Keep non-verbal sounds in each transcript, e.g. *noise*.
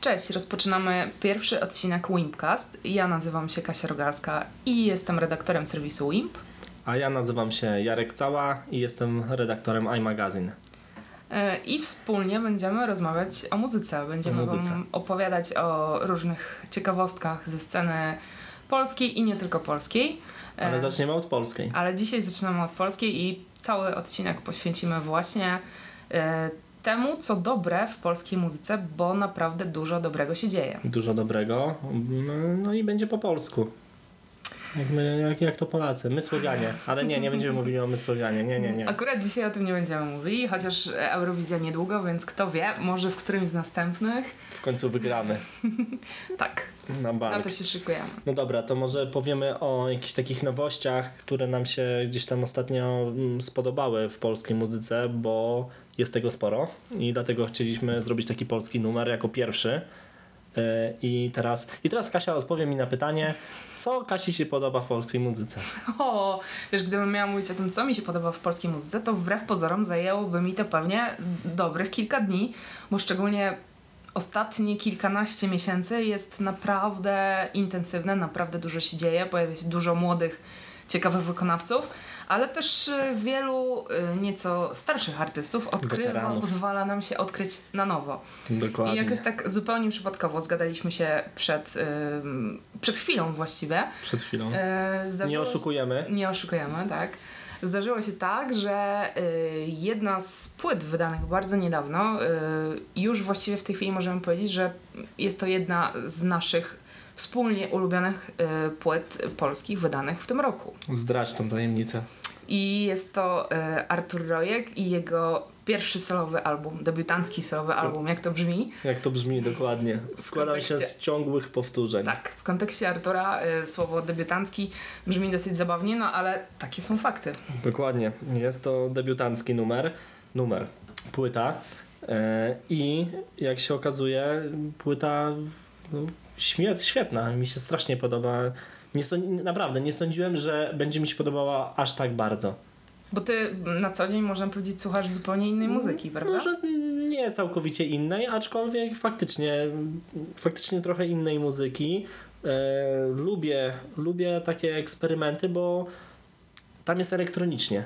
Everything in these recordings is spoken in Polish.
Cześć, rozpoczynamy pierwszy odcinek Wimpcast. Ja nazywam się Kasia Rogalska i jestem redaktorem serwisu Wimp. A ja nazywam się Jarek Cała i jestem redaktorem iMagazine. I wspólnie będziemy rozmawiać o muzyce. Będziemy O muzyce. Wam opowiadać o różnych ciekawostkach ze sceny polskiej i nie tylko polskiej. E, Ale zaczniemy od polskiej. ale dzisiaj zaczynamy od polskiej i cały odcinek poświęcimy właśnie e, temu, co dobre w polskiej muzyce, bo naprawdę dużo dobrego się dzieje. Dużo dobrego. No, no i będzie po polsku. Jak, my, jak, jak to Polacy. My Słowianie. Ale nie, nie będziemy mówili o my Słowianie. Nie, nie, nie. Akurat dzisiaj o tym nie będziemy mówili, chociaż Eurowizja niedługo, więc kto wie, może w którymś z następnych. W końcu wygramy *laughs* Tak, na na bank. to się szykujemy. No dobra, to może powiemy o jakichś takich nowościach, które nam się gdzieś tam ostatnio mm, spodobały w polskiej muzyce, bo jest tego sporo i dlatego chcieliśmy zrobić taki polski numer jako pierwszy. Yy, I teraz, I teraz Kasia odpowie mi na pytanie, co Kasi się podoba w polskiej muzyce? O, wiesz, gdybym miała mówić o tym, co mi się podoba w polskiej muzyce, to wbrew pozorom zajęłoby mi to pewnie dobrych kilka dni, bo szczególnie ostatnie kilkanaście miesięcy jest naprawdę intensywne, naprawdę dużo się dzieje, pojawia się dużo młodych, ciekawych wykonawców, ale też y, wielu y, nieco starszych artystów odkrywa, pozwala nam się odkryć na nowo. Dokładnie. I jakoś tak zupełnie przypadkowo zgadaliśmy się przed, ym, przed chwilą właściwie. Przed chwilą. Nie zdarzyło się- oszukujemy. Nie oszukujemy, tak. Zdarzyło się tak, że y, jedna z płyt wydanych bardzo niedawno, y, już właściwie w tej chwili możemy powiedzieć, że jest to jedna z naszych wspólnie ulubionych y, płyt polskich wydanych w tym roku. Zdradź tą tajemnicę. I jest to y, Artur Rojek i jego pierwszy solowy album, debiutancki solowy album, jak to brzmi. Jak to brzmi dokładnie? Składał się z ciągłych powtórzeń. Tak, w kontekście Artura y, słowo debiutancki brzmi dosyć zabawnie, no ale takie są fakty. Dokładnie. Jest to debiutancki numer. Numer. Płyta. I jak się okazuje, płyta no, świetna. Mi się strasznie podoba. Nie sąd- naprawdę, nie sądziłem, że będzie mi się podobała aż tak bardzo. Bo ty na co dzień, można powiedzieć, słuchasz zupełnie innej muzyki, prawda? Może nie całkowicie innej, aczkolwiek faktycznie, faktycznie trochę innej muzyki. E, lubię, lubię takie eksperymenty, bo tam jest elektronicznie.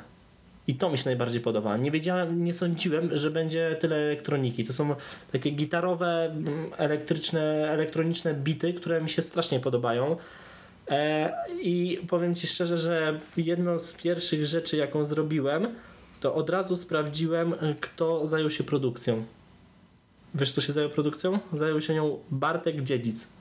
I to mi się najbardziej podoba. Nie wiedziałem, nie sądziłem, że będzie tyle elektroniki. To są takie gitarowe, mm, elektryczne, elektroniczne bity, które mi się strasznie podobają. E, I powiem Ci szczerze, że jedną z pierwszych rzeczy, jaką zrobiłem, to od razu sprawdziłem, kto zajął się produkcją. Wiesz, kto się zajął produkcją? Zajął się nią Bartek Dziedzic.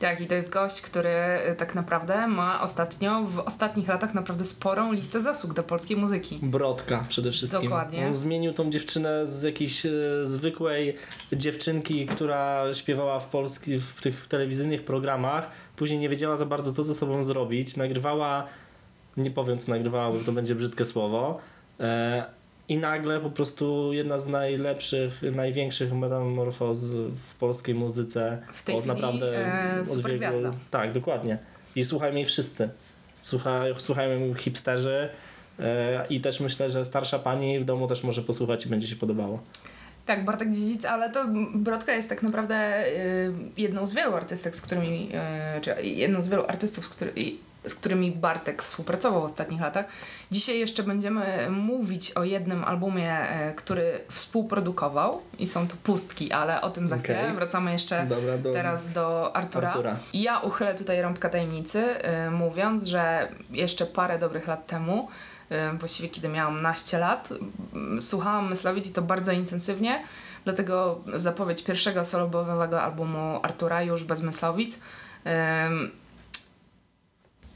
Tak, i to jest gość, który y, tak naprawdę ma ostatnio, w ostatnich latach naprawdę sporą listę zasług do polskiej muzyki. Brodka przede wszystkim. Dokładnie. On zmienił tą dziewczynę z jakiejś e, zwykłej dziewczynki, która śpiewała w polskich, w tych telewizyjnych programach. Później nie wiedziała za bardzo, co ze sobą zrobić. Nagrywała, nie powiem, co nagrywała, bo to będzie brzydkie słowo. E, I nagle po prostu jedna z najlepszych, największych metamorfoz w polskiej muzyce. W tej od chwili, naprawdę e, od supergwiazda. wielu- Tak, dokładnie. I słuchają jej wszyscy. Słucha, słuchają jej hipsterzy. E, I też myślę, że starsza pani w domu też może posłuchać i będzie się podobało. Tak, Bartek Dziedzic, ale to Brodka jest tak naprawdę y, jedną z wielu artystek, z którymi, y, czy jedną z wielu artystów, z, który, z którymi Bartek współpracował w ostatnich latach. Dzisiaj jeszcze będziemy mówić o jednym albumie, y, który współprodukował i są to pustki, ale o tym za chwilę. Wracamy jeszcze Dobra, do... teraz do Artura. Artura. Ja uchylę tutaj rąbka tajemnicy, y, mówiąc, że jeszcze parę dobrych lat temu, y, właściwie kiedy miałam naście lat, słuchałam Myslowic i to bardzo intensywnie, dlatego zapowiedź pierwszego solowego albumu Artura już bez Myslowic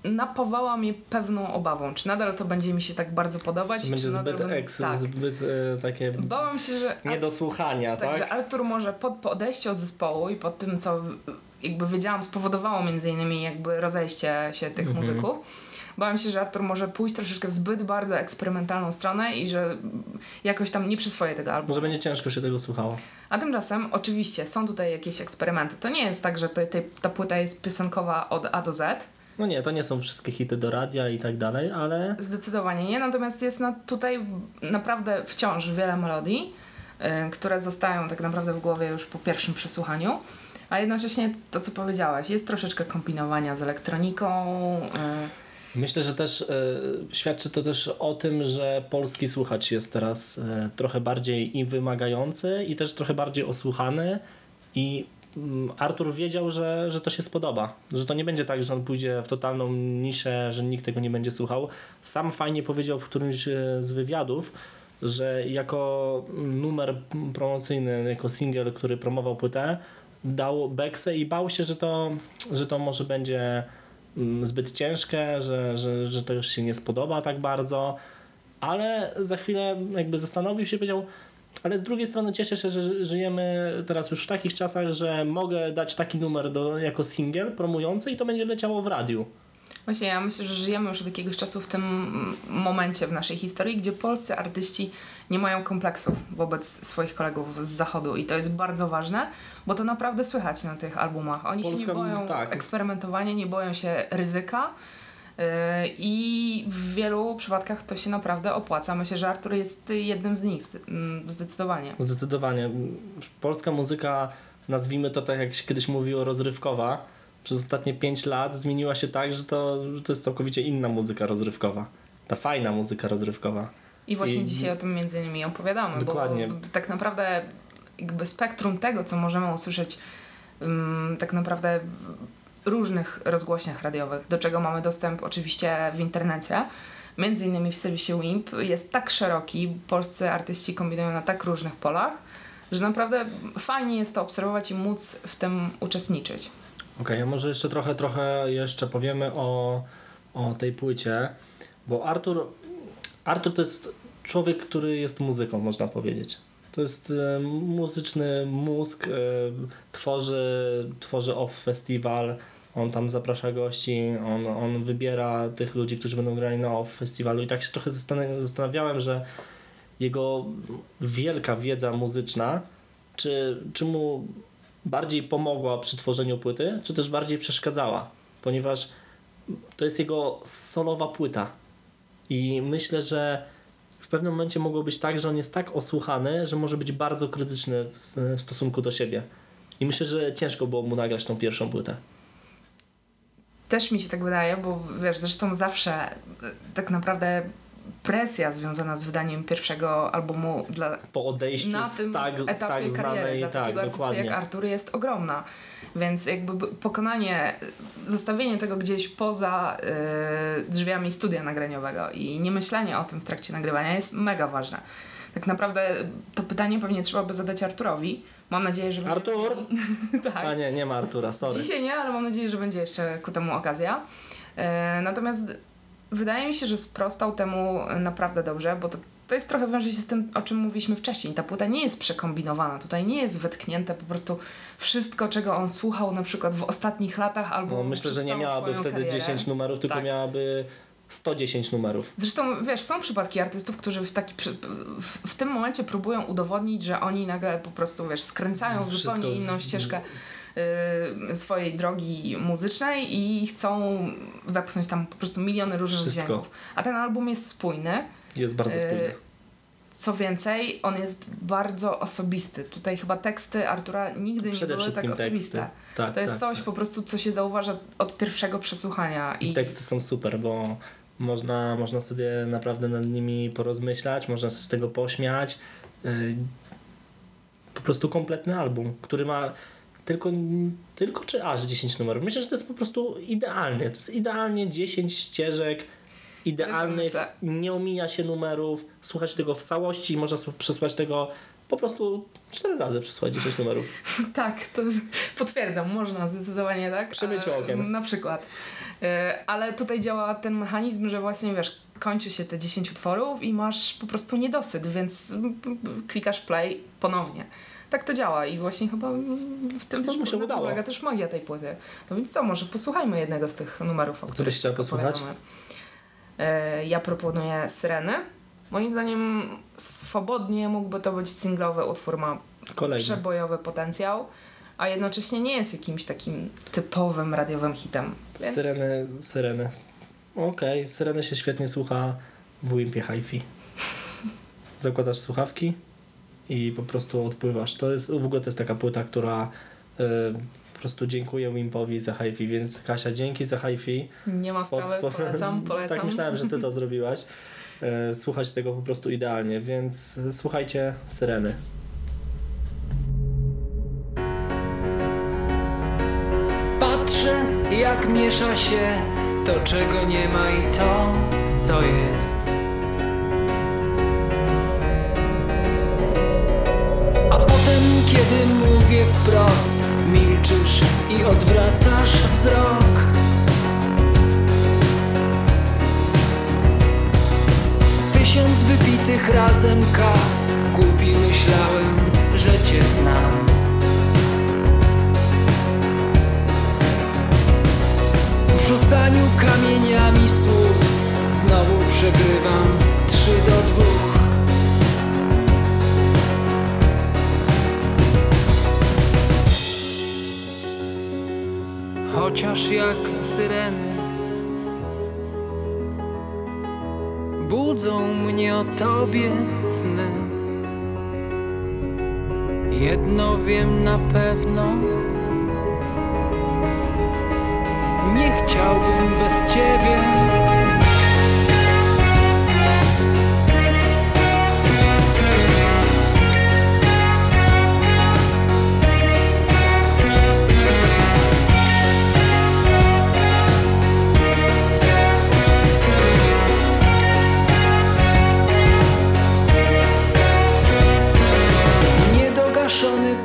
napawała mnie pewną obawą, czy nadal to będzie mi się tak bardzo podobać, Będzie czy nadal zbyt eks, tak. zbyt e, takie Bałam się, że nie do słuchania, tak, tak? że Artur może po, po odejściu od zespołu i po tym, co jakby wiedziałam, spowodowało między innymi jakby rozejście się tych Mhm. muzyków. Bałam się, że Artur może pójść troszeczkę w zbyt bardzo eksperymentalną stronę i że jakoś tam nie przyswoje tego albumu. Może będzie ciężko się tego słuchało. A tymczasem oczywiście są tutaj jakieś eksperymenty. To nie jest tak, że ta płyta jest piosenkowa od A do Z. No nie, to nie są wszystkie hity do radia i tak dalej, ale Zdecydowanie nie, natomiast jest na, tutaj naprawdę wciąż wiele melodii. y, które zostają tak naprawdę w głowie już po pierwszym przesłuchaniu. A jednocześnie to, co powiedziałaś, jest troszeczkę kombinowania z elektroniką. y, Myślę, że też e, świadczy to też o tym, że polski słuchacz jest teraz e, trochę bardziej i wymagający i też trochę bardziej osłuchany i Artur wiedział, że, że to się spodoba, że to nie będzie tak, że on pójdzie w totalną niszę, że nikt tego nie będzie słuchał. Sam fajnie powiedział w którymś e, z wywiadów, że jako numer promocyjny, jako singiel, który promował płytę, dał beksę i bał się, że to, że to może będzie mm, zbyt ciężkie, że, że, że to już się nie spodoba tak bardzo, ale za chwilę jakby zastanowił się powiedział, ale z drugiej strony cieszę się, że żyjemy teraz już w takich czasach, że mogę dać taki numer do, jako singiel promujący i to będzie leciało w radiu. Właśnie ja myślę, że żyjemy już od jakiegoś czasu w tym momencie w naszej historii, gdzie polscy artyści nie mają kompleksów wobec swoich kolegów z zachodu i to jest bardzo ważne, bo to naprawdę słychać na tych albumach. Oni się Polska- nie boją tak. eksperymentowania, nie boją się ryzyka i w wielu przypadkach to się naprawdę opłaca. Myślę, że Artur jest jednym z nich mm, zdecydowanie. Zdecydowanie. Polska muzyka, nazwijmy to tak jak się kiedyś mówiło, rozrywkowa, przez ostatnie 5 lat zmieniła się tak, że to, że to jest całkowicie inna muzyka rozrywkowa. Ta fajna muzyka rozrywkowa. I właśnie I- dzisiaj o tym między innymi opowiadamy, Dokładnie. bo tak naprawdę jakby spektrum tego, co możemy usłyszeć ym, tak naprawdę różnych rozgłośniach radiowych, do czego mamy dostęp oczywiście w internecie, między innymi w serwisie WIMP, jest tak szeroki, polscy artyści kombinują na tak różnych polach, że naprawdę fajnie jest to obserwować i móc w tym uczestniczyć. Okej, a może jeszcze trochę, trochę jeszcze powiemy o, o tej płycie, bo Artur, Artur to jest człowiek, który jest muzyką, można powiedzieć. To jest e, muzyczny mózg, e, tworzy, tworzy off festiwal, on tam zaprasza gości, on, on wybiera tych ludzi, którzy będą grali na off festiwalu i tak się trochę zastan- zastanawiałem, że jego wielka wiedza muzyczna, czy, czy mu bardziej pomogła przy tworzeniu płyty, czy też bardziej przeszkadzała, ponieważ to jest jego solowa płyta. I myślę, że w pewnym momencie mogło być tak, że on jest tak osłuchany, że może być bardzo krytyczny w, w stosunku do siebie. I myślę, że ciężko było mu nagrać tą pierwszą płytę. Też mi się tak wydaje, bo wiesz, zresztą zawsze y, tak naprawdę presja związana z wydaniem pierwszego albumu dla, Po odejściu na z tym tak, z etapie tak kariery znanej, dla tak, takiego dokładnie. jak Artur jest ogromna. Więc jakby pokonanie, y, zostawienie tego gdzieś poza y, drzwiami studia nagraniowego i nie myślenie o tym w trakcie nagrywania jest mega ważne. Tak naprawdę to pytanie pewnie trzeba by zadać Arturowi. Mam nadzieję, że będzie... Artur? *laughs* tak. A nie, nie ma Artura, sorry. Dzisiaj nie, ale mam nadzieję, że będzie jeszcze ku temu okazja. E, natomiast wydaje mi się, że sprostał temu naprawdę dobrze, bo to, to jest trochę wiąże się z tym, o czym mówiliśmy wcześniej. Ta płyta nie jest przekombinowana, tutaj nie jest wetknięte po prostu wszystko, czego on słuchał na przykład w ostatnich latach albo No, myślę, że nie miałaby wtedy karierę. 10 numerów, tylko Tak. miałaby 110 numerów. Zresztą, wiesz, są przypadki artystów, którzy w, taki, w, w tym momencie próbują udowodnić, że oni nagle po prostu, wiesz, skręcają w Wszystko- zupełnie inną ścieżkę y, swojej drogi muzycznej i chcą wepchnąć tam po prostu miliony różnych Wszystko. dźwięków. A ten album jest spójny. Jest bardzo Y, spójny. Co więcej, on jest bardzo osobisty. Tutaj chyba teksty Artura nigdy nie były tak osobiste. teksty. Tak, To jest tak, coś tak. po prostu, co się zauważa od pierwszego przesłuchania. I teksty są super, bo można, można sobie naprawdę nad nimi porozmyślać, można się z tego pośmiać. Yy, Po prostu kompletny album, który ma tylko, tylko czy aż 10 numerów. Myślę, że to jest po prostu idealnie. To jest idealnie 10 ścieżek idealnych, nie omija się numerów, słuchać tego w całości, można przesłać tego po prostu 4 razy przesłać 10 numerów. *laughs* Tak, to potwierdzam, można zdecydowanie tak. Przy myciu E, okien. Na przykład. E, Ale tutaj działa ten mechanizm, że właśnie wiesz, kończy się te 10 utworów i masz po prostu niedosyt, więc klikasz play ponownie. Tak to działa i właśnie chyba w tym To też mu się udało. polega też magia tej płyty. No więc co, może posłuchajmy jednego z tych numerów, o których chciała posłuchać? opowiadamy. E, Ja proponuję Syreny. Moim zdaniem swobodnie mógłby to być singlowy utwór, ma Kolejny. przebojowy potencjał, a jednocześnie nie jest jakimś takim typowym radiowym hitem. Więc Syreny, syreny. Okej, syreny się świetnie słucha w Wimpie Hi-Fi. Zakładasz słuchawki i po prostu odpływasz. To jest, w ogóle to jest taka płyta, która y, po prostu dziękuję Wimpowi za hi-fi, więc Kasia, dzięki za hi-fi. Nie ma sprawy, Pod- polecam, *laughs* polecam. Tak myślałem, że ty to zrobiłaś. E, Słuchać tego po prostu idealnie, więc słuchajcie Syreny. Patrzę, jak miesza się to, czego nie ma i to, co jest. A potem, kiedy mówię wprost, milczysz i odwracasz wzrok. Tysiąc wypitych razem kaw, głupi myślałem, że cię znam. W rzucaniu kamieniami słów Znowu przegrywam trzy do dwóch Chociaż jak syreny Budzą mnie o tobie sny Jedno wiem na pewno nie chciałbym bez ciebie.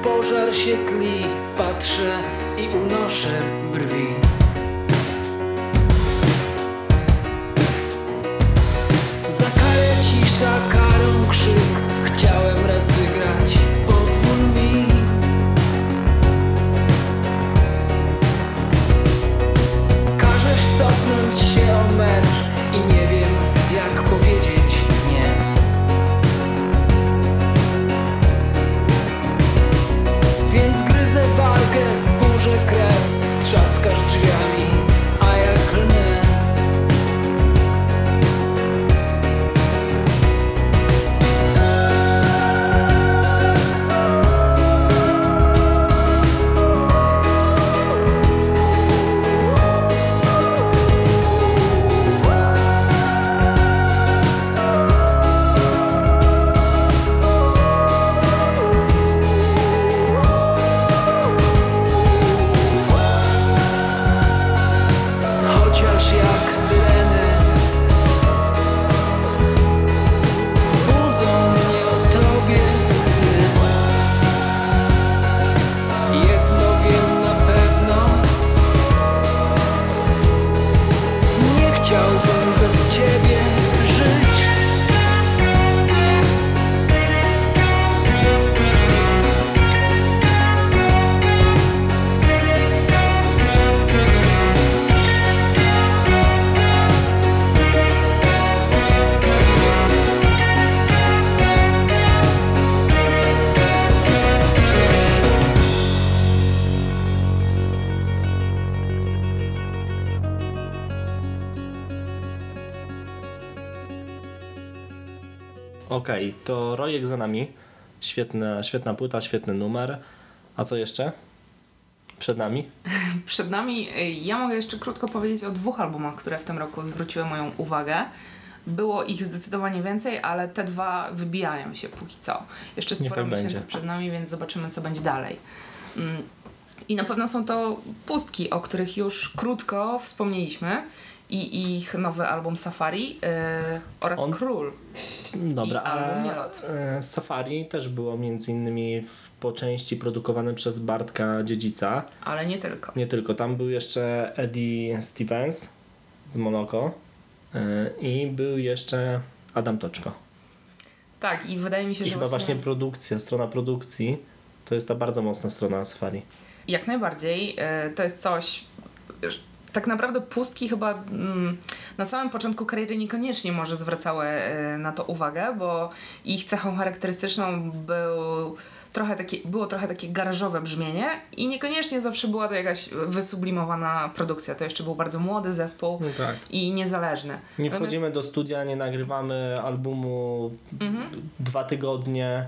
Pożar się tli, patrzę i unoszę brwi. Za karę cisza, karą krzyk Chciałem raz wygrać, Okej, to Rojek za nami. Świetna, świetna płyta, świetny numer. A co jeszcze? Przed nami? *laughs* Przed nami, y, ja mogę jeszcze krótko powiedzieć o dwóch albumach, które w tym roku zwróciły moją uwagę. Było ich zdecydowanie więcej, ale te dwa wybijają się póki co. Jeszcze sporo tak miesięcy będzie. przed nami, więc zobaczymy, co będzie dalej. Mm, I na pewno są to pustki, o których już krótko wspomnieliśmy. I ich nowy album Safari yy, oraz On- Król. Dobra, I album Nielot. e, Safari też było między innymi w, po części produkowane przez Bartka Dziedzica. Ale nie tylko. Nie tylko, tam był jeszcze Eddie Stevens z Monoko e, i był jeszcze Adam Toczko. Tak, i wydaje mi się, I że chyba właśnie produkcja, strona produkcji to jest ta bardzo mocna strona Safari. Jak najbardziej. E, To jest coś. Tak naprawdę pustki chyba mm, na samym początku kariery niekoniecznie może zwracały e, na to uwagę, bo ich cechą charakterystyczną był trochę takie, było trochę takie garażowe brzmienie i niekoniecznie zawsze była to jakaś wysublimowana produkcja. To jeszcze był bardzo młody zespół No tak. i niezależny. Nie Natomiast- wchodzimy do studia, nie nagrywamy albumu Mhm. dwa tygodnie,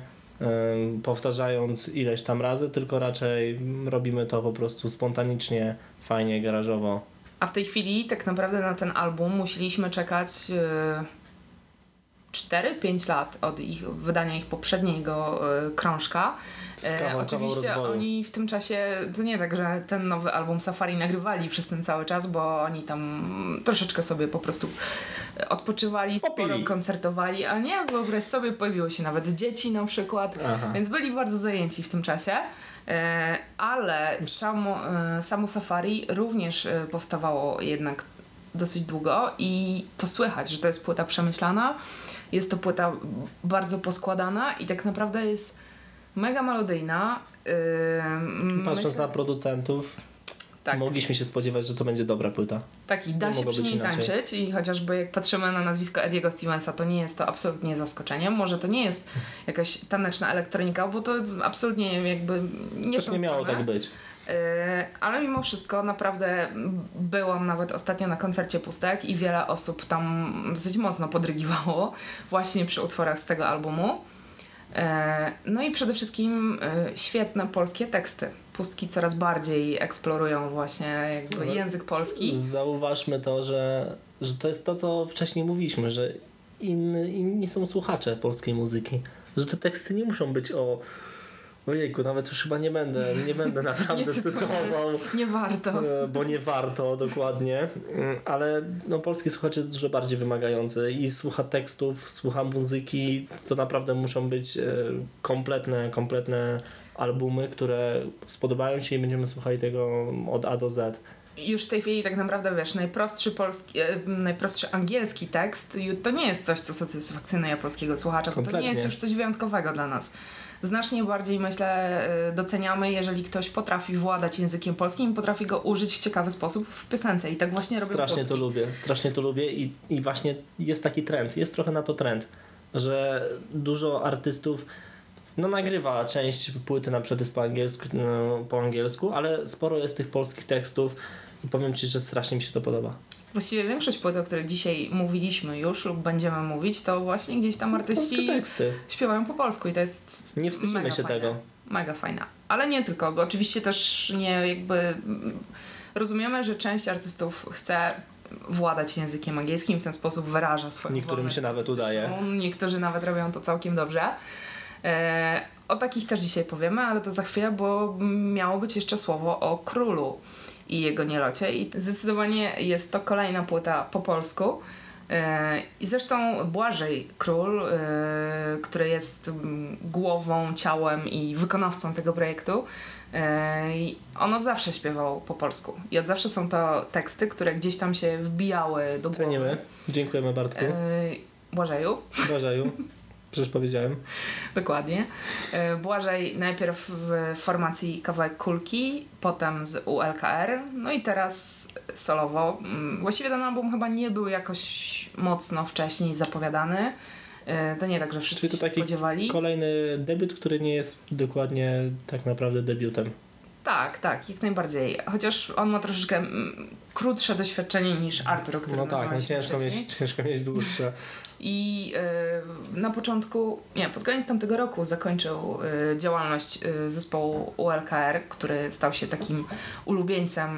powtarzając ileś tam razy, tylko raczej robimy to po prostu spontanicznie, fajnie, garażowo. A w tej chwili tak naprawdę na ten album musieliśmy czekać e, 4-5 lat od ich wydania ich poprzedniego e, krążka. Jest kawał- oczywiście rozwoju. oni w tym czasie, to nie tak, że ten nowy album Safari nagrywali przez ten cały czas, bo oni tam troszeczkę sobie po prostu e, odpoczywali, sporo koncertowali, a nie, wyobraź sobie, pojawiły się nawet dzieci na przykład, Aha. więc byli bardzo zajęci w tym czasie. E, ale samo, e, samo Safari również e, powstawało jednak dosyć długo i to słychać, że to jest płyta przemyślana, jest to płyta bardzo poskładana i tak naprawdę jest mega melodyjna. Yy, Patrząc myślę- na producentów, tak, mogliśmy się spodziewać, że to będzie dobra płyta. taki da nie się przy niej tańczyć i chociażby jak patrzymy na nazwisko Ediego Stevensa, to nie jest to absolutnie zaskoczeniem. Może to nie jest jakaś taneczna elektronika, bo to absolutnie jakby nie Też tą nie miało tak być. Yy, ale mimo wszystko naprawdę byłam nawet ostatnio na koncercie Pustek i wiele osób tam dosyć mocno podrygiwało właśnie przy utworach z tego albumu. Yy, No i przede wszystkim yy, świetne polskie teksty. Pustki coraz bardziej eksplorują właśnie jakby język polski. Zauważmy to, że, że to jest to, co wcześniej mówiliśmy, że inni, inni są słuchacze polskiej muzyki. Że te teksty nie muszą być o. Ojejku, nawet już chyba nie będę, nie będę *laughs* naprawdę Nie cytował, Nie warto. e, bo nie warto dokładnie, Mm, ale no, polski słuchacz jest dużo bardziej wymagający i słucha tekstów, słucha muzyki, to naprawdę muszą być e, kompletne, kompletne albumy, które spodobają się i będziemy słuchali tego od A do Z. Już w tej chwili tak naprawdę wiesz, najprostszy polski, e, najprostszy angielski tekst to nie jest coś, co satysfakcjonuje polskiego słuchacza, bo to nie Kompletnie. jest już coś wyjątkowego dla nas. Znacznie bardziej myślę e, doceniamy, jeżeli ktoś potrafi władać językiem polskim i potrafi go użyć w ciekawy sposób w piosence i tak właśnie robią Strasznie to Polski. lubię, strasznie to lubię i, i właśnie jest taki trend, jest trochę na to trend, że dużo artystów no nagrywa część płyty na przykład jest po angielsku, no, po angielsku, ale sporo jest tych polskich tekstów i powiem Ci, że strasznie mi się to podoba. Właściwie większość płyt, o których dzisiaj mówiliśmy już lub będziemy mówić, to właśnie gdzieś tam artyści śpiewają po polsku i to jest nie wstydzimy Mega się fajne. tego. Mega fajna. Ale nie tylko, bo oczywiście też nie jakby mm, rozumiemy, że część artystów chce władać językiem angielskim, w ten sposób wyraża swoją Niektórym się nawet udaje. Niektórzy nawet robią to całkiem dobrze. E, o takich też dzisiaj powiemy, ale to za chwilę, bo miało być jeszcze słowo o królu i jego nielocie i zdecydowanie jest to kolejna płyta po polsku. E, I zresztą Błażej Król, e, który jest mm, głową, ciałem i wykonawcą tego projektu, on od zawsze śpiewał po polsku. I od zawsze są to teksty, które gdzieś tam się wbijały do głowy. Cenimy. Dziękujemy Bartku. Błażeju. Błażeju. *laughs* Przecież powiedziałem. Dokładnie. E, Błażej najpierw w formacji Kawałek Kulki, potem z ULKR, no i teraz solowo. Mm, Właściwie ten album chyba nie był jakoś mocno wcześniej zapowiadany. E, To nie tak, że wszyscy Czyli to się taki spodziewali. Kolejny debiut, który nie jest dokładnie tak naprawdę debiutem. Tak, tak, jak najbardziej. Chociaż on ma troszeczkę mm, krótsze doświadczenie niż Artur, o którym No tak, no ciężko wcześniej. mieć, ciężko mieć dłuższe. *laughs* I y, na początku, nie, pod koniec tamtego roku zakończył y, działalność y, zespołu ULKR, który stał się takim ulubieńcem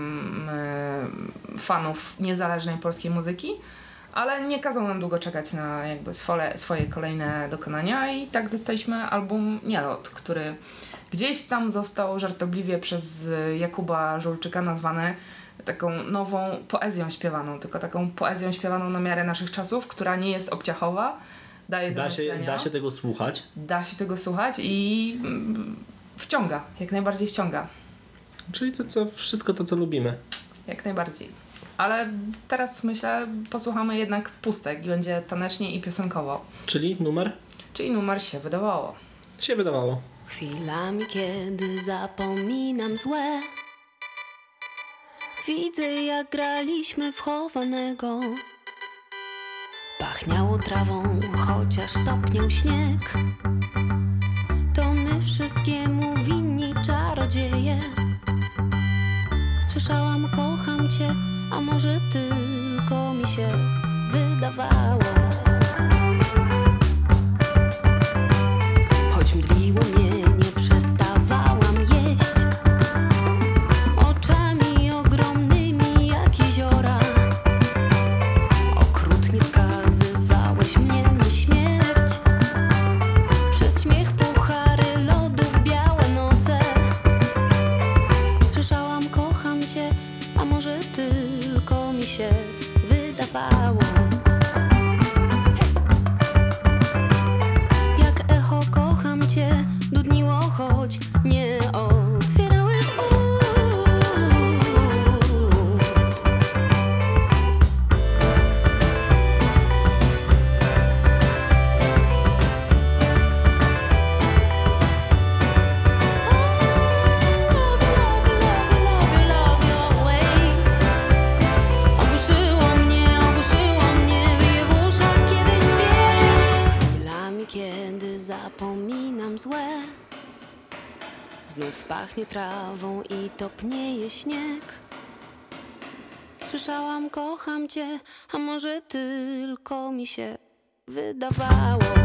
fanów niezależnej polskiej muzyki, ale nie kazał nam długo czekać na jakby swoje, swoje kolejne dokonania i tak dostaliśmy album Nielot, który gdzieś tam został żartobliwie przez Jakuba Żulczyka nazwany taką nową poezją śpiewaną, tylko taką poezją śpiewaną na miarę naszych czasów, która nie jest obciachowa, daje do Da się, da się tego słuchać. da się tego słuchać i mm, wciąga, jak najbardziej wciąga, Czyli to co, wszystko to, co lubimy. jak najbardziej. Ale teraz myślę, posłuchamy jednak pustek i będzie tanecznie i piosenkowo, Czyli numer? czyli numer się wydawało. Się wydawało. Chwilami, kiedy zapominam złe Widzę, jak graliśmy w chowanego. Pachniało trawą, chociaż topniał śnieg. To my wszystkiemu winni czarodzieje. Słyszałam, kocham cię, a może tylko mi się wydawało pachnie trawą i topnieje śnieg. Słyszałam, kocham cię, a może tylko mi się wydawało.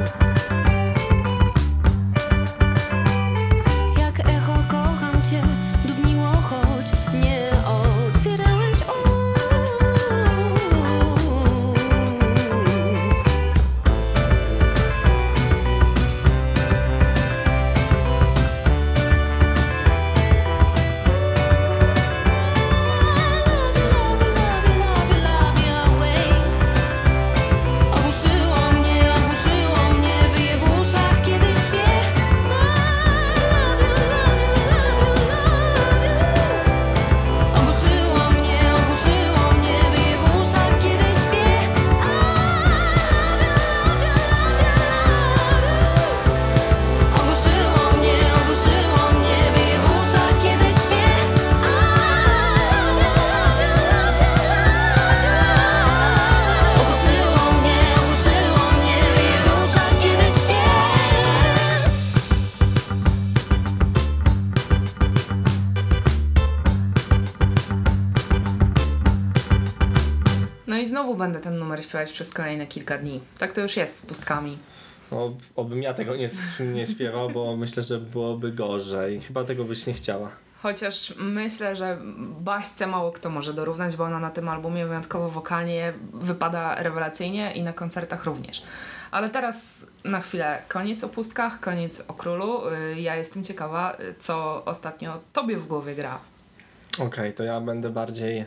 Śpiewać przez kolejne kilka dni. Tak to już jest z pustkami. No, obym ja tego nie, nie śpiewał, bo myślę, że byłoby gorzej. Chyba tego byś nie chciała. Chociaż myślę, że Baśce mało kto może dorównać, bo ona na tym albumie wyjątkowo wokalnie wypada rewelacyjnie i na koncertach również. Ale teraz na chwilę koniec o pustkach, koniec o królu. Y, Ja jestem ciekawa, co ostatnio tobie w głowie gra. Okej, to ja będę bardziej,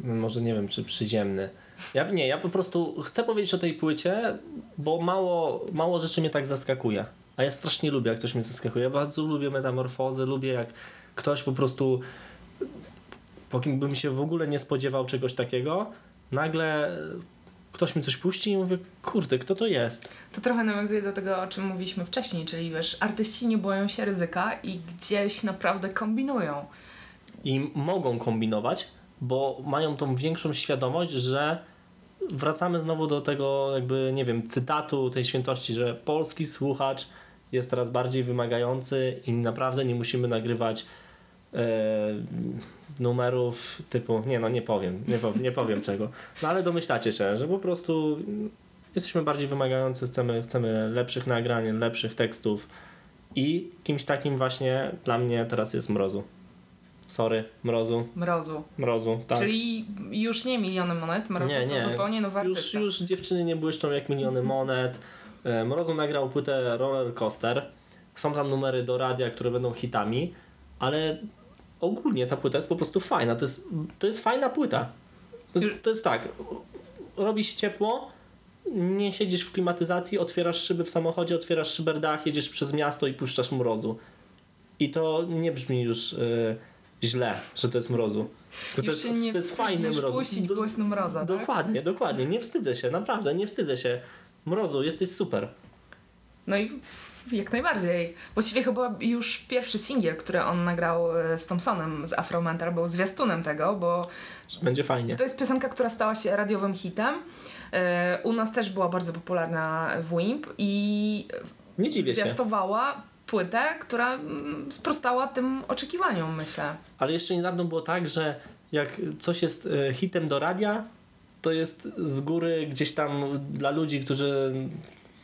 może nie wiem, czy przyziemny. Ja, nie, ja po prostu chcę powiedzieć o tej płycie, bo mało, mało rzeczy mnie tak zaskakuje. A ja strasznie lubię, jak coś mnie zaskakuje. Ja bardzo lubię metamorfozy, lubię jak ktoś po prostu, po kim bym się w ogóle nie spodziewał czegoś takiego, nagle ktoś mi coś puści i mówię, kurde, kto to jest? To trochę nawiązuje do tego, o czym mówiliśmy wcześniej, czyli wiesz, artyści nie boją się ryzyka i gdzieś naprawdę kombinują. i mogą kombinować, bo mają tą większą świadomość, że wracamy znowu do tego, jakby, nie wiem, cytatu tej świętości, że polski słuchacz jest teraz bardziej wymagający i naprawdę nie musimy nagrywać e, numerów typu, nie no, nie powiem, nie powiem, nie powiem czego, no ale domyślacie się, że po prostu jesteśmy bardziej wymagający, chcemy, chcemy lepszych nagrań, lepszych tekstów i kimś takim właśnie dla mnie teraz jest Mrozu. Sorry, Mrozu, Mrozu. Mrozu, tak. Czyli już nie miliony monet, Mrozu Nie, nie. to zupełnie nowy już, artysta. już dziewczyny nie błyszczą jak miliony monet. E, Mrozu nagrał płytę Roller Coaster. Są tam numery do radia, które będą hitami, ale ogólnie ta płyta jest po prostu fajna. To jest, to jest fajna płyta. To jest, to jest tak, robi się ciepło, nie siedzisz w klimatyzacji, otwierasz szyby w samochodzie, otwierasz szyberdach, jedziesz przez miasto i puszczasz mrozu. I to nie brzmi już e, źle, że to jest mrozu. To Już jest, się nie to jest fajny wstydzisz mroz. puścić głośno mroza, tak? Dokładnie, dokładnie. Nie wstydzę się, naprawdę, nie wstydzę się. Mrozu, jesteś super. No i jak najbardziej. Właściwie chyba już pierwszy singiel, który on nagrał e, z Thompsonem z Afromental był zwiastunem tego, bo Będzie fajnie. to jest piosenka, która stała się radiowym hitem. E, U nas też była bardzo popularna w WIMP i Nie dziwię się. Płytę, która mm, sprostała tym oczekiwaniom, myślę. Ale jeszcze niedawno było tak, że jak coś jest e, hitem do radia, to jest z góry gdzieś tam dla ludzi, którzy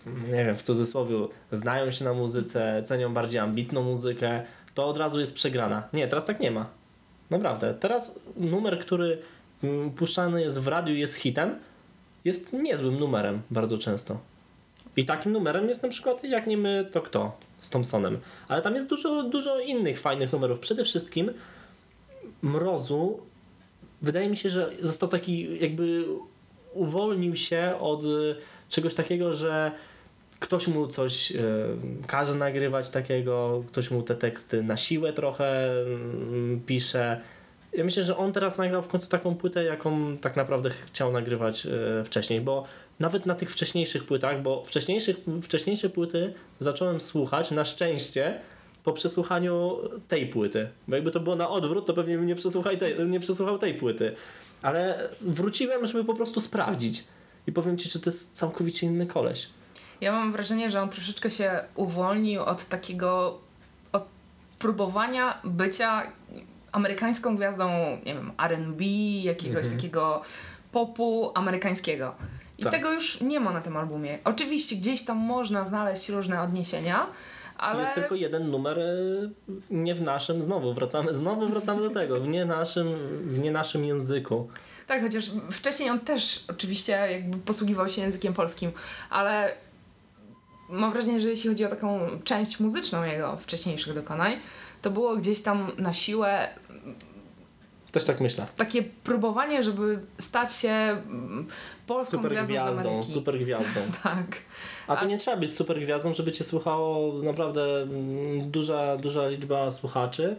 nie wiem, w cudzysłowie znają się na muzyce, cenią bardziej ambitną muzykę, to od razu jest przegrana. Nie, teraz tak nie ma. Naprawdę. Teraz numer, który mm, puszczany jest w radiu, jest hitem, jest niezłym numerem bardzo często. I takim numerem jest na przykład Jak nie my, to kto? Z Thompsonem. Ale tam jest dużo, dużo innych fajnych numerów. Przede wszystkim Mrozu wydaje mi się, że został taki jakby uwolnił się od y, czegoś takiego, że ktoś mu coś y, każe nagrywać takiego, ktoś mu te teksty na siłę trochę mm, pisze. Ja myślę, że on teraz nagrał w końcu taką płytę, jaką tak naprawdę chciał nagrywać y, wcześniej, bo nawet na tych wcześniejszych płytach, bo wcześniejszych, wcześniejsze płyty zacząłem słuchać na szczęście po przesłuchaniu tej płyty. Bo jakby to było na odwrót, to pewnie bym nie, przesłuchał tej, nie przesłuchał tej płyty. Ale wróciłem, żeby po prostu sprawdzić. I powiem ci, że to jest całkowicie inny koleś. Ja mam wrażenie, że on troszeczkę się uwolnił od takiego, od próbowania bycia amerykańską gwiazdą, nie wiem, R&B, jakiegoś takiego popu amerykańskiego. I Tak. tego już nie ma na tym albumie. Oczywiście gdzieś tam można znaleźć różne odniesienia, ale... Jest tylko jeden numer e, nie w naszym, znowu wracamy, znowu wracamy do tego, w nie naszym, w nie naszym języku. Tak, chociaż wcześniej on też oczywiście jakby posługiwał się językiem polskim, ale mam wrażenie, że jeśli chodzi o taką część muzyczną jego wcześniejszych dokonań, to było gdzieś tam na siłę Też tak myślę. takie próbowanie, żeby stać się mm, polską Super gwiazdą, gwiazdą, super gwiazdą. *laughs* Tak. A to A- nie trzeba być super gwiazdą, żeby cię słuchało naprawdę mm, duża, duża liczba słuchaczy.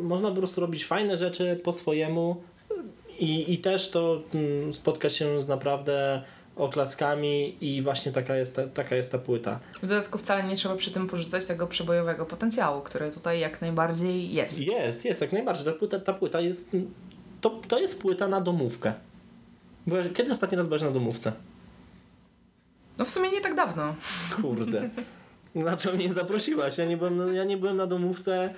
Można po prostu robić fajne rzeczy po swojemu i, i też to mm, spotka się z naprawdę oklaskami i właśnie taka jest ta, taka jest ta płyta. W dodatku wcale nie trzeba przy tym porzucać tego przebojowego potencjału, który tutaj jak najbardziej jest. Jest, jest, jak najbardziej. Ta płyta, ta płyta jest, to, to jest płyta na domówkę. Kiedy ostatni raz byłeś na domówce? No w sumie nie tak dawno. Kurde. *laughs* Dlaczego mnie nie zaprosiłaś? Ja nie byłem, ja nie byłem na domówce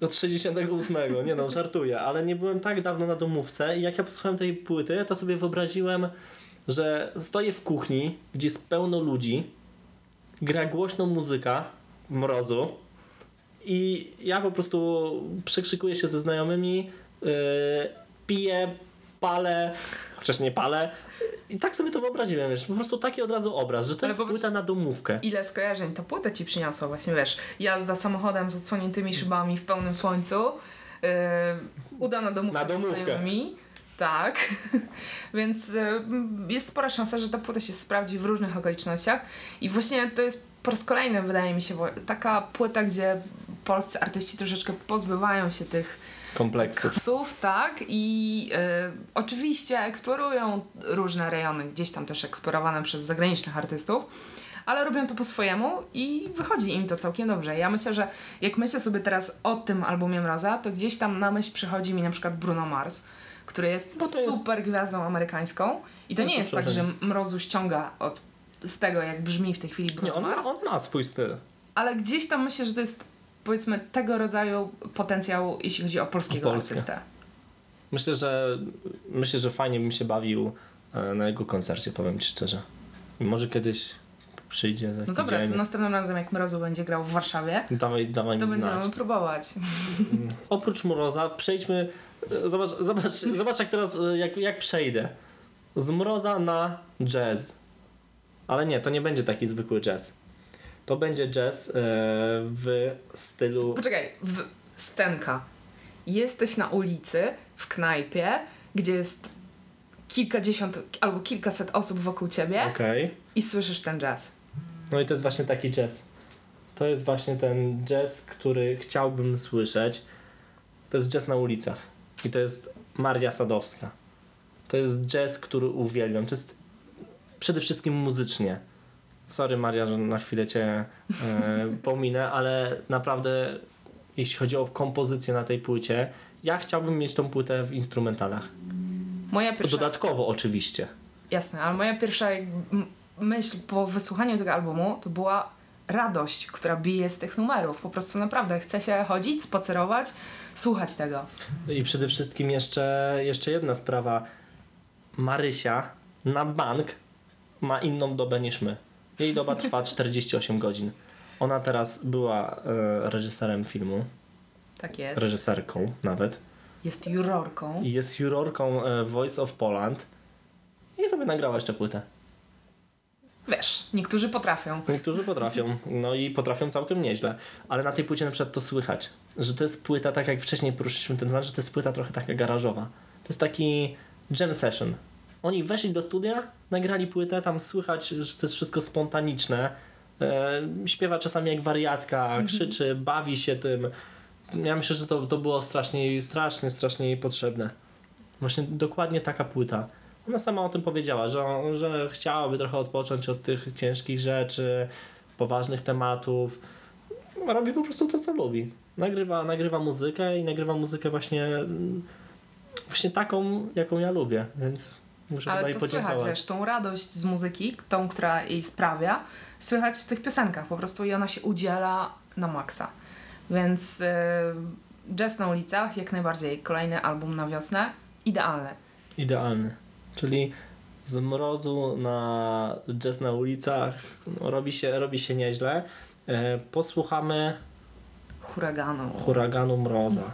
od 68. Nie no, żartuję, ale nie byłem tak dawno na domówce i jak ja posłuchałem tej płyty, to sobie wyobraziłem, że stoję w kuchni, gdzie jest pełno ludzi, gra głośną muzyka mrozu i ja po prostu przekrzykuję się ze znajomymi, yy, piję, palę, chociaż nie palę. I tak sobie to wyobraziłem, wiesz, po prostu taki od razu obraz, że to Ale jest płyta na domówkę. Ile skojarzeń ta płyta ci przyniosła właśnie, wiesz, jazda samochodem z odsłoniętymi szybami w pełnym słońcu, yy, udana domówka Na domówkę. z znajomymi, tak, *laughs* więc yy, jest spora szansa, że ta płyta się sprawdzi w różnych okolicznościach i właśnie to jest po raz kolejny wydaje mi się taka płyta, gdzie polscy artyści troszeczkę pozbywają się tych Kompleksów. psów, tak, i y, oczywiście eksplorują różne rejony, gdzieś tam też eksplorowane przez zagranicznych artystów, ale robią to po swojemu i wychodzi im to całkiem dobrze. Ja myślę, że jak myślę sobie teraz o tym albumie Mroza, to gdzieś tam na myśl przychodzi mi na przykład Bruno Mars, który jest to jest- super gwiazdą amerykańską i to No nie to jest tak, że. Mrozu ściąga od, z tego, jak brzmi w tej chwili Bruno Nie, on ma, Mars, on ma swój styl. ale gdzieś tam myślę, że to jest powiedzmy tego rodzaju potencjał, jeśli chodzi o polskiego O Polskę. artystę. Myślę, że myślę, że fajnie bym się bawił e, na jego koncercie, powiem ci szczerze. I może kiedyś przyjdzie. No dobra, to następnym razem jak Mrozu będzie grał w Warszawie, Dawaj, dawaj to będziemy znać. próbować. *laughs* Oprócz Mroza przejdźmy, e, zobacz, zobacz, zobacz jak teraz, e, jak, jak przejdę. Z Mroza na jazz. Ale nie, to nie będzie taki zwykły jazz. To będzie jazz e, w stylu... Poczekaj, w, scenka. Jesteś na ulicy, w knajpie, gdzie jest kilkadziesiąt albo kilkaset osób wokół ciebie Okej. i słyszysz ten jazz. No i to jest właśnie taki jazz. To jest właśnie ten jazz, który chciałbym słyszeć. To jest jazz na ulicach. I to jest Maria Sadowska. To jest jazz, który uwielbiam. To jest przede wszystkim muzycznie. Sorry Maria, że na chwilę cię e, *laughs* pominę, ale naprawdę jeśli chodzi o kompozycję na tej płycie, ja chciałbym mieć tą płytę w instrumentalach. Moja pierwsza... Dodatkowo oczywiście. Jasne, ale moja pierwsza myśl po wysłuchaniu tego albumu to była radość, która bije z tych numerów. Po prostu naprawdę chce się chodzić, spacerować, słuchać tego. I przede wszystkim jeszcze, jeszcze jedna sprawa. Marysia na bank ma inną dobę niż my. Jej doba trwa 48 godzin. Ona teraz była e, reżyserem filmu, Tak jest. reżyserką nawet. Jest jurorką. Jest jurorką e, Voice of Poland. I sobie nagrała jeszcze płytę. Wiesz, niektórzy potrafią. Niektórzy potrafią, no i potrafią całkiem nieźle. Ale na tej płycie na przykład to słychać, że to jest płyta, tak jak wcześniej poruszyliśmy ten temat, że to jest płyta trochę taka garażowa. To jest taki jam session. Oni weszli do studia, nagrali płytę, tam słychać, że to jest wszystko spontaniczne. E, śpiewa czasami jak wariatka, krzyczy, bawi się tym. Ja myślę, że to, to było strasznie, strasznie, strasznie potrzebne. Właśnie dokładnie taka płyta. Ona sama o tym powiedziała, że, że chciałaby trochę odpocząć od tych ciężkich rzeczy, poważnych tematów. Robi po prostu to, co lubi. Nagrywa, nagrywa muzykę i nagrywa muzykę właśnie, mm, właśnie taką, jaką ja lubię, więc muszę Ale to słychać, wiesz, tą radość z muzyki, tą, która jej sprawia, słychać w tych piosenkach po prostu i ona się udziela na maksa. Więc e, Jazz na ulicach, jak najbardziej. Kolejny album na wiosnę. Idealny. Idealny. Czyli z mrozu na jazz na ulicach no, robi, się, robi się nieźle. E, posłuchamy Huraganu. huraganu mroza.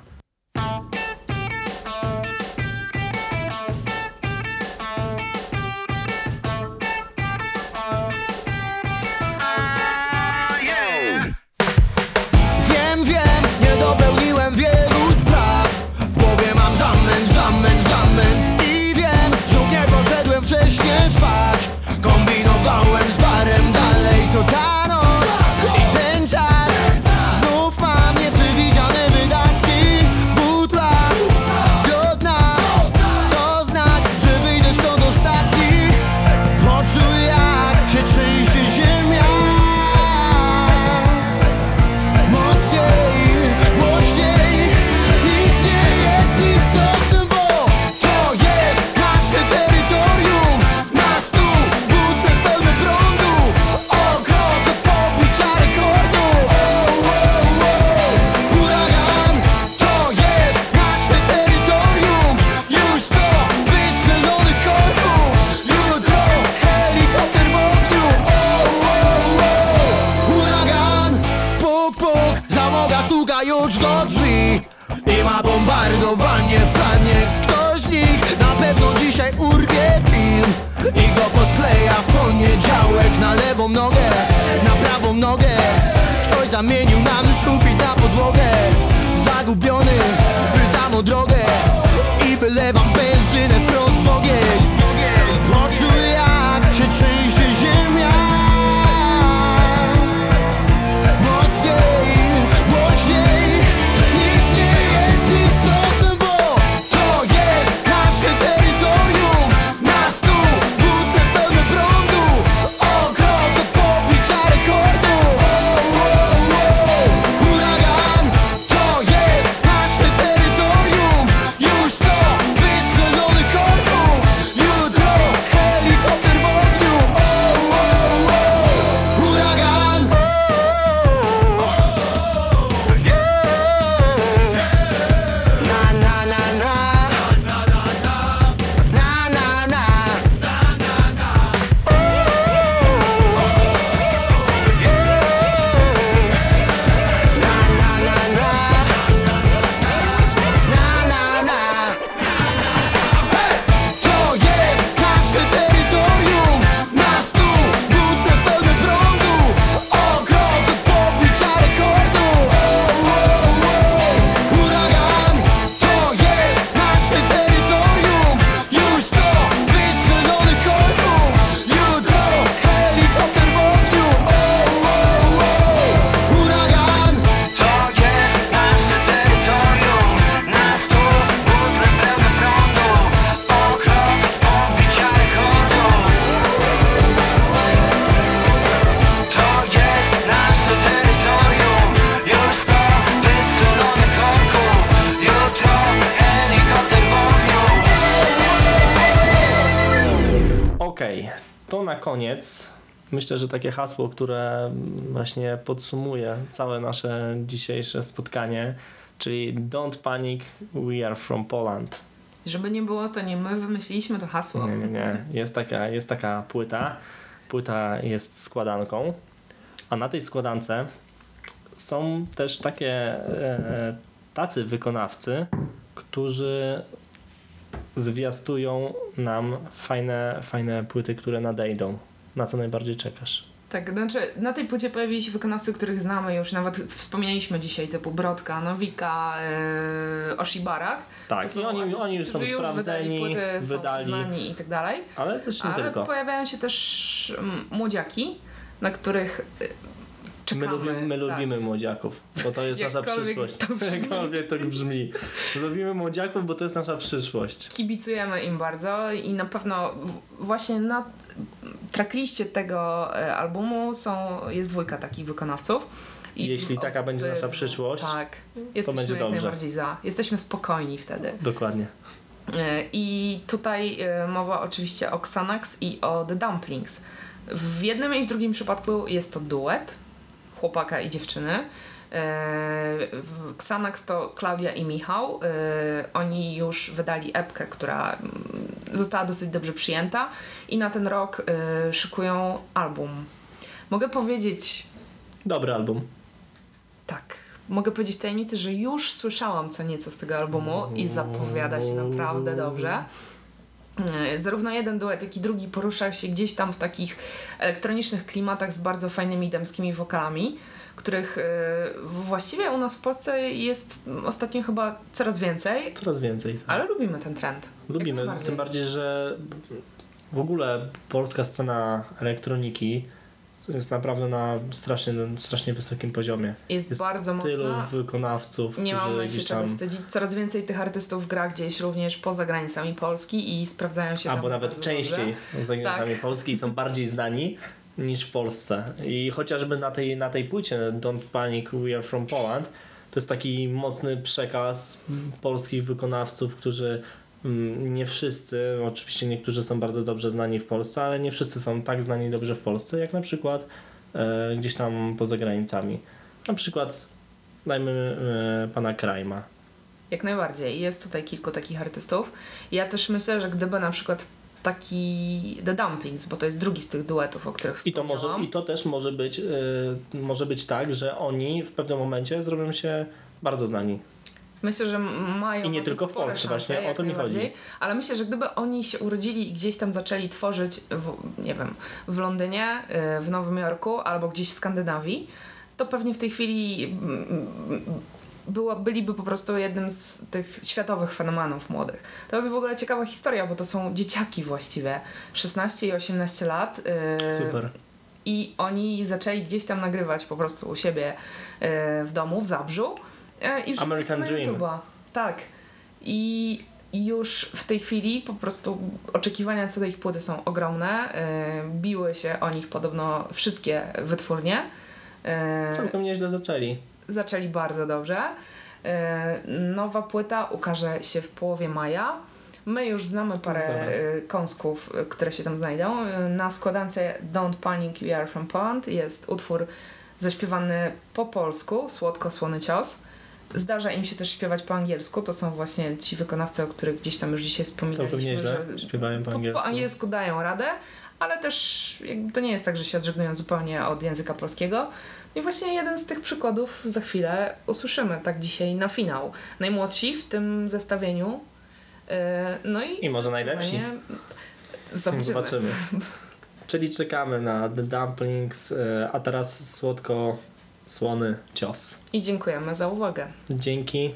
Myślę, że takie hasło, które właśnie podsumuje całe nasze dzisiejsze spotkanie, czyli Don't panic, we are from Poland. Żeby nie było, to nie my wymyśliliśmy to hasło. Nie, nie, nie. Jest taka, jest taka płyta. Płyta jest składanką, a na tej składance są też takie e, tacy wykonawcy, którzy zwiastują nam fajne, fajne płyty, które nadejdą. Na co najbardziej czekasz? Tak, znaczy na tej płycie pojawili się wykonawcy, których znamy już, nawet wspomnieliśmy dzisiaj, typu Brodka, Nowika, yy, Oshibarak. Tak, To i oni, artyści, oni już są sprawdzeni, wydali, płyty, wydali, są znani i tak dalej. ale też nie Ale tylko. pojawiają się też mm, młodziaki, na których y, czekamy. My lubimy, my tak. lubimy młodziaków, bo to jest nasza przyszłość. to brzmi. *laughs* Jakkolwiek to brzmi. Lubimy młodziaków, bo to jest nasza przyszłość. Kibicujemy im bardzo i na pewno właśnie na trackliście tego e, albumu są, jest dwójka takich wykonawców. I Jeśli taka będzie nasza obydwu- przyszłość, tak, jesteśmy będzie jak dobrze. najbardziej za. Jesteśmy spokojni wtedy. Dokładnie. E, I tutaj e, mowa oczywiście o Xanax i o The Dumplings. W jednym i w drugim przypadku jest to duet chłopaka i dziewczyny. Xanax to Klaudia i Michał. E, Oni już wydali epkę, która mm, została dosyć dobrze przyjęta i na ten rok e, szykują album. Mogę powiedzieć Dobry album. tak. Mogę powiedzieć tajemnicy, że już słyszałam co nieco z tego albumu i zapowiada się naprawdę dobrze. E, Zarówno jeden duet, jak i drugi porusza się gdzieś tam w takich elektronicznych klimatach z bardzo fajnymi damskimi wokalami, których e, właściwie u nas w Polsce jest ostatnio chyba coraz więcej, Coraz więcej. tak. ale lubimy ten trend. Lubimy, tym bardziej, że w ogóle polska scena elektroniki jest naprawdę na strasznie, strasznie wysokim poziomie. Jest, Jest bardzo Tylu mocna. wykonawców, Nie którzy mamy się gdzieś czego tam, wstydzić. Coraz więcej tych artystów gra gdzieś również poza granicami Polski i sprawdzają się albo tam nawet częściej dobrze. za granicami Tak. Polski i są bardziej znani niż w Polsce. I chociażby na tej, na tej płycie Don't Panic, We Are From Poland to jest taki mocny przekaz polskich wykonawców, którzy nie wszyscy, oczywiście niektórzy są bardzo dobrze znani w Polsce, ale nie wszyscy są tak znani dobrze w Polsce, jak na przykład e, gdzieś tam poza granicami. Na przykład dajmy e, pana Krajma. Jak najbardziej. Jest tutaj kilku takich artystów. Ja też myślę, że gdyby na przykład taki The Dumplings, bo to jest drugi z tych duetów, o których I to, może. I to też może być, y, może być tak, że oni w pewnym momencie zrobią się bardzo znani. Myślę, że mają I nie tylko w Polsce, właśnie o to mi chodzi. Ale myślę, że gdyby oni się urodzili i gdzieś tam zaczęli tworzyć, w, nie wiem, w Londynie, y, w Nowym Jorku albo gdzieś w Skandynawii, to pewnie w tej chwili mm, była, byliby po prostu jednym z tych światowych fenomenów młodych. To jest w ogóle ciekawa historia, bo to są dzieciaki właściwie, 16 i 18 lat. y, Super. i oni zaczęli gdzieś tam nagrywać po prostu u siebie e, w domu, w Zabrzu. E, i American na Dream. YouTube'a. Tak. I już w tej chwili po prostu oczekiwania co do ich płyty są ogromne. E, biły się o nich podobno wszystkie wytwórnie. E, Całkiem nieźle zaczęli. zaczęli bardzo dobrze. Nowa płyta ukaże się w połowie maja. My już znamy parę kąsków, które się tam znajdą. Na składance Don't Panic, We Are From Poland jest utwór zaśpiewany po polsku, Słodko-Słony Cios. Zdarza im się też śpiewać po angielsku. To są właśnie ci wykonawcy, o których gdzieś tam już dzisiaj wspominaliśmy. Całkiem nieźle że śpiewają po angielsku. po angielsku dają radę, ale też to nie jest tak, że się odżegnują zupełnie od języka polskiego. I właśnie jeden z tych przykładów za chwilę usłyszymy tak dzisiaj na finał. Najmłodsi w tym zestawieniu. Yy, No i, I może najlepsi. Zobaczymy. Zobaczymy. Czyli czekamy na The Dumplings, y, a teraz słodko słony cios. I dziękujemy za uwagę. Dzięki.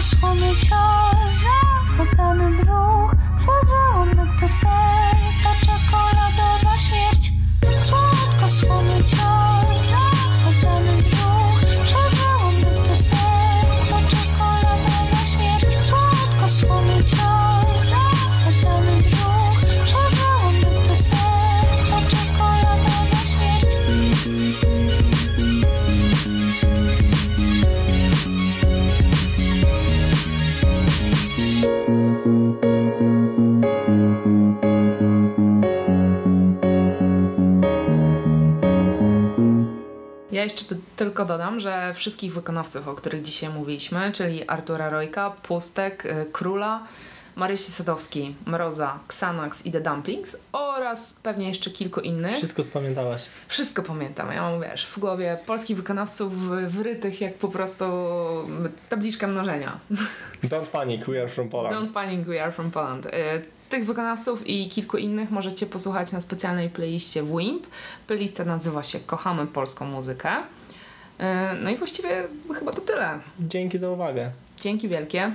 Cios, zachodzony brzuch Przedrządek do serca, czekoladowa śmierć. Słodko słony tylko dodam, że wszystkich wykonawców, o których dzisiaj mówiliśmy, czyli Artura Rojka, Pustek, y, Króla, Marysi Sadowskiej, Mroza, Xanax i The Dumplings oraz pewnie jeszcze kilku innych. Wszystko spamiętałaś. Wszystko pamiętam. Ja mam, wiesz, w głowie polskich wykonawców wrytych jak po prostu tabliczka mnożenia. Don't panic, we are from Poland. Don't panic, we are from Poland. Y, Tych wykonawców i kilku innych możecie posłuchać na specjalnej playliście w WIMP. Playlista nazywa się Kochamy Polską Muzykę. Y, No i właściwie chyba to tyle. Dzięki za uwagę. Dzięki wielkie.